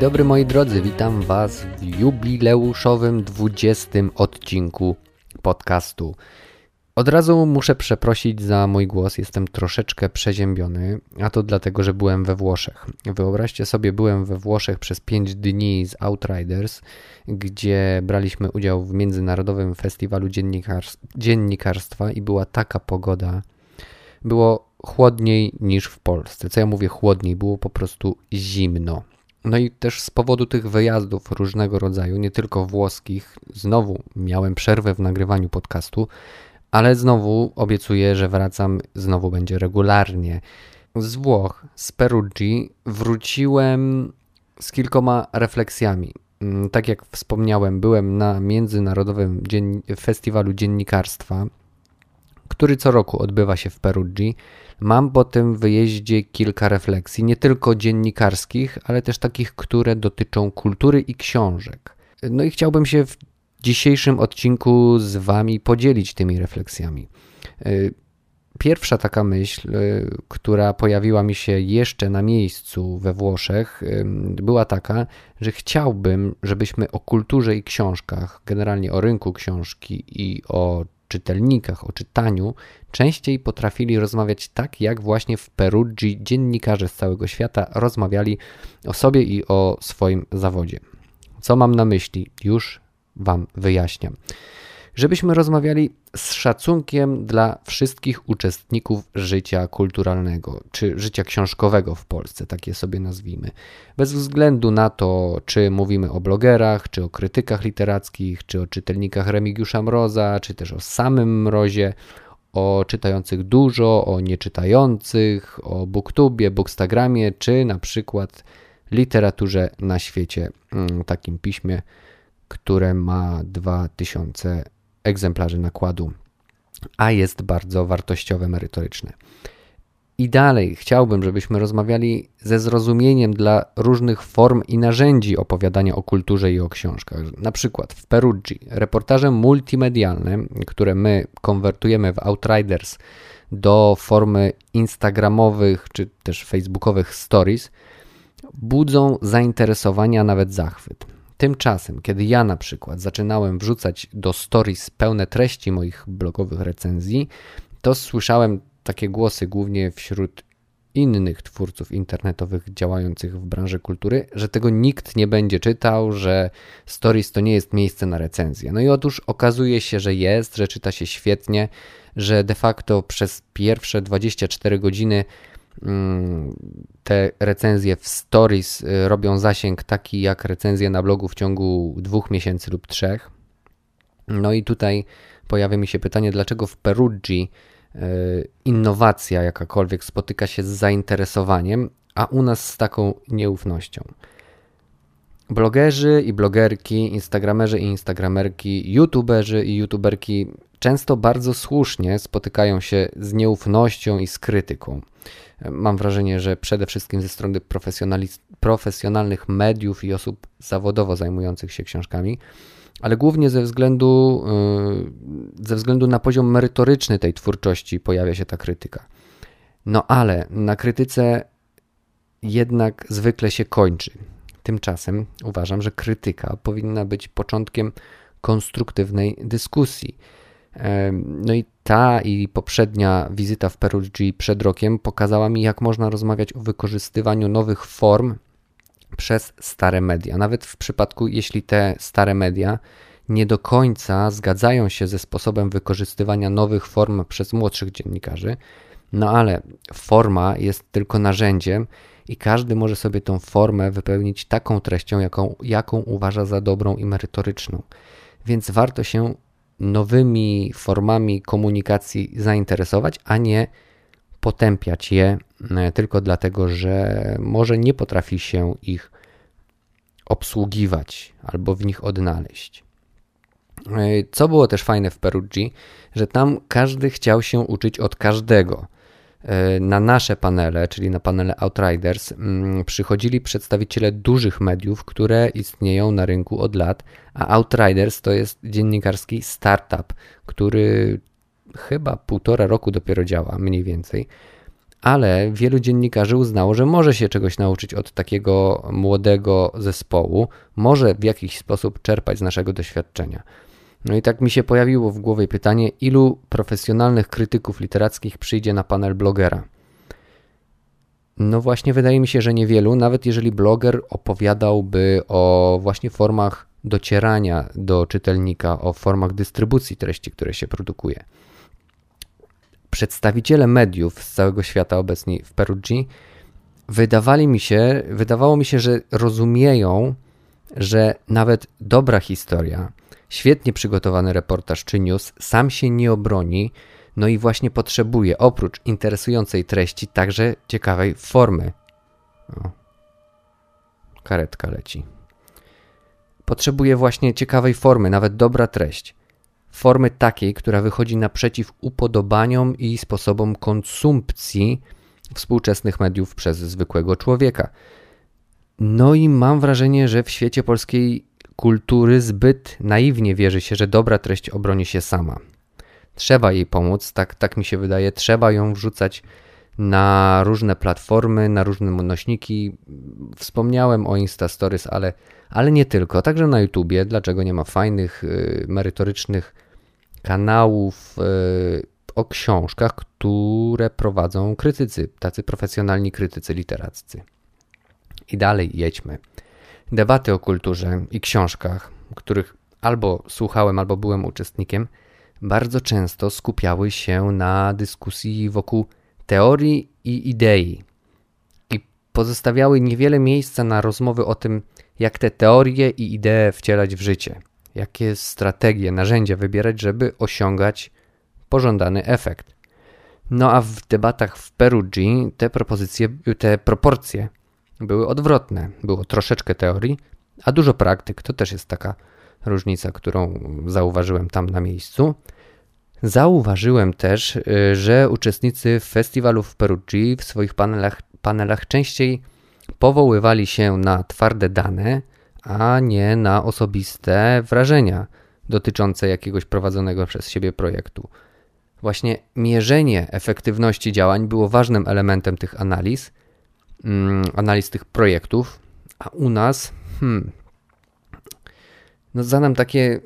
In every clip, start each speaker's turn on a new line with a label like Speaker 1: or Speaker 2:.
Speaker 1: dobry moi drodzy, witam Was w jubileuszowym 20 odcinku podcastu. Od razu muszę przeprosić za mój głos, jestem troszeczkę przeziębiony, a to dlatego, że byłem we Włoszech. Wyobraźcie sobie, byłem we Włoszech przez 5 dni z Outriders, gdzie braliśmy udział w Międzynarodowym Festiwalu Dziennikarstwa i była taka pogoda. Było chłodniej niż w Polsce. Co ja mówię chłodniej? Było po prostu zimno. No i też z powodu tych wyjazdów różnego rodzaju, nie tylko włoskich, znowu miałem przerwę w nagrywaniu podcastu, ale znowu obiecuję, że wracam, znowu będzie regularnie. Z Włoch, z Perugii wróciłem z kilkoma refleksjami. Mm, tak jak wspomniałem, byłem na Międzynarodowym Festiwalu Dziennikarstwa, który co roku odbywa się w Perugii. Mam po tym wyjeździe kilka refleksji, nie tylko dziennikarskich, ale też takich, które dotyczą kultury i książek. No i chciałbym się w dzisiejszym odcinku z Wami podzielić tymi refleksjami. Y, pierwsza taka myśl, y, która pojawiła mi się jeszcze na miejscu we Włoszech, y, była taka, że chciałbym, żebyśmy o kulturze i książkach, generalnie o rynku książki i o czytelnikach, o czytaniu, częściej potrafili rozmawiać tak, jak właśnie w Perugii dziennikarze z całego świata rozmawiali o sobie i o swoim zawodzie. Co mam na myśli? Już Wam wyjaśniam. Żebyśmy rozmawiali z szacunkiem dla wszystkich uczestników życia kulturalnego czy życia książkowego w Polsce, takie sobie nazwijmy. Bez względu na to, czy mówimy o blogerach, czy o krytykach literackich, czy o czytelnikach Remigiusza Mroza, czy też o samym Mrozie, o czytających dużo, o nieczytających, o booktubie, bookstagramie, czy na przykład literaturze na świecie, mm, takim piśmie, które ma 2000 egzemplarzy nakładu, a jest bardzo wartościowe, merytoryczne. I dalej chciałbym, żebyśmy rozmawiali ze zrozumieniem dla różnych form i narzędzi opowiadania o kulturze i o książkach. Na przykład w Perugii reportaże multimedialne, które my konwertujemy w Outriders do formy instagramowych czy też facebookowych stories, budzą zainteresowania, nawet zachwyt. Tymczasem, kiedy ja na przykład zaczynałem wrzucać do stories pełne treści moich blogowych recenzji, to słyszałem takie głosy głównie wśród innych twórców internetowych działających w branży kultury, że tego nikt nie będzie czytał, że stories to nie jest miejsce na recenzję. No i otóż okazuje się, że jest, że czyta się świetnie, że de facto przez pierwsze 24 godziny te recenzje w stories y, robią zasięg taki jak recenzje na blogu w ciągu dwóch miesięcy lub trzech. No i tutaj pojawia mi się pytanie, dlaczego w Perugii y, innowacja jakakolwiek spotyka się z zainteresowaniem, a u nas z taką nieufnością. Blogerzy i blogerki, instagramerzy i instagramerki, youtuberzy i youtuberki często bardzo słusznie spotykają się z nieufnością i z krytyką. Mam wrażenie, że przede wszystkim ze strony profesjonalnych mediów i osób zawodowo zajmujących się książkami, ale głównie ze względu, yy, ze względu na poziom merytoryczny tej twórczości pojawia się ta krytyka. No ale na krytyce jednak zwykle się kończy. Tymczasem uważam, że krytyka powinna być początkiem konstruktywnej dyskusji no i ta i poprzednia wizyta w Perugii przed rokiem pokazała mi, jak można rozmawiać o wykorzystywaniu nowych form przez stare media. Nawet w przypadku, jeśli te stare media nie do końca zgadzają się ze sposobem wykorzystywania nowych form przez młodszych dziennikarzy, no ale forma jest tylko narzędziem i każdy może sobie tą formę wypełnić taką treścią, jaką, jaką uważa za dobrą i merytoryczną. Więc warto się nowymi formami komunikacji zainteresować, a nie potępiać je e, tylko dlatego, że może nie potrafi się ich obsługiwać albo w nich odnaleźć. E, co było też fajne w Perugii, że tam każdy chciał się uczyć od każdego. E, na nasze panele, czyli na panele Outriders, mm, przychodzili przedstawiciele dużych mediów, które istnieją na rynku od lat, a Outriders to jest dziennikarski startup, który chyba półtora roku dopiero działa, mniej więcej. ale wielu dziennikarzy uznało, że może się czegoś nauczyć od takiego młodego zespołu, może w jakiś sposób czerpać z naszego doświadczenia. No i tak mi się pojawiło w głowie pytanie, ilu profesjonalnych krytyków literackich przyjdzie na panel blogera. No właśnie, wydaje mi się, że niewielu, nawet jeżeli bloger opowiadałby o właśnie formach docierania do czytelnika, o formach dystrybucji treści, które się produkuje. Przedstawiciele mediów z całego świata obecni w Perugii wydawali mi się, wydawało mi się, że rozumieją, że nawet dobra historia, świetnie przygotowany reportaż czy news sam się nie obroni, no i właśnie potrzebuje oprócz interesującej treści także ciekawej formy. O. Karetka leci. Potrzebuje właśnie ciekawej formy, nawet dobra treść. Formy takiej, która wychodzi naprzeciw upodobaniom i sposobom konsumpcji współczesnych mediów przez zwykłego człowieka. No i mam wrażenie, że w świecie polskiej kultury zbyt naiwnie wierzy się, że dobra treść obroni się sama. Trzeba jej pomóc, tak, tak mi się wydaje, trzeba ją wrzucać na różne platformy, na różne nośniki. Wspomniałem o Insta Stories, ale, ale nie tylko, także na YouTubie. Dlaczego nie ma fajnych, y, merytorycznych kanałów y, o książkach, które prowadzą krytycy, tacy profesjonalni krytycy literaccy. I dalej jedźmy. Debaty o kulturze i książkach, których albo słuchałem, albo byłem uczestnikiem, bardzo często skupiały się na dyskusji wokół teorii i idei i pozostawiały niewiele miejsca na rozmowy o tym, jak te teorie i idee wcielać w życie, jakie strategie, narzędzia wybierać, żeby osiągać pożądany efekt. No a w debatach w Perugii te propozycje, te proporcje były odwrotne. Było troszeczkę teorii, a dużo praktyk. To też jest taka różnica, którą zauważyłem tam na miejscu. Zauważyłem też, y, że uczestnicy festiwalu w Perugii w swoich panelach, panelach częściej powoływali się na twarde dane, a nie na osobiste wrażenia dotyczące jakiegoś prowadzonego przez siebie projektu. Właśnie mierzenie efektywności działań było ważnym elementem tych analiz, analiz tych projektów, a u nas, hmm, no zadam takie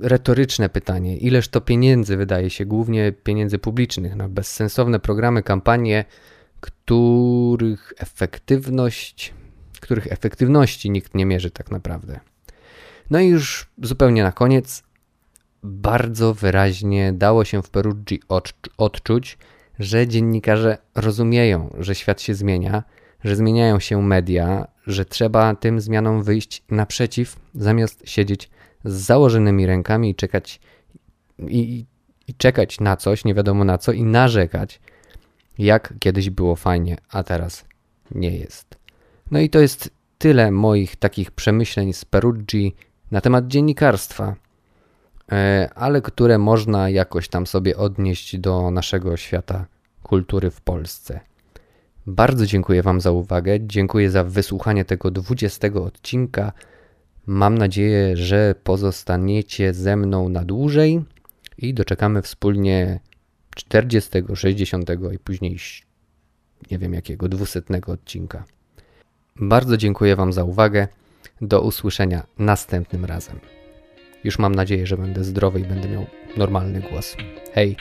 Speaker 1: retoryczne pytanie. Ileż to pieniędzy wydaje się, głównie pieniędzy publicznych, na bezsensowne programy, kampanie, których efektywność, których efektywności nikt nie mierzy tak naprawdę. No i już zupełnie na koniec, bardzo wyraźnie dało się w Perugii odczuć, że dziennikarze rozumieją, że świat się zmienia, że zmieniają się media, że trzeba tym zmianom wyjść naprzeciw, zamiast siedzieć z założonymi rękami i czekać i, i czekać na coś, nie wiadomo na co, i narzekać, jak kiedyś było fajnie, a teraz nie jest. No i to jest tyle moich takich przemyśleń z Perugii na temat dziennikarstwa, ale które można jakoś tam sobie odnieść do naszego świata kultury w Polsce. Bardzo dziękuję Wam za uwagę. Dziękuję za wysłuchanie tego 20 odcinka. Mam nadzieję, że pozostaniecie ze mną na dłużej i doczekamy wspólnie 40, 60 i później nie wiem jakiego 200 odcinka. Bardzo dziękuję Wam za uwagę. Do usłyszenia następnym razem. Już mam nadzieję, że będę zdrowy i będę miał normalny głos. Hej!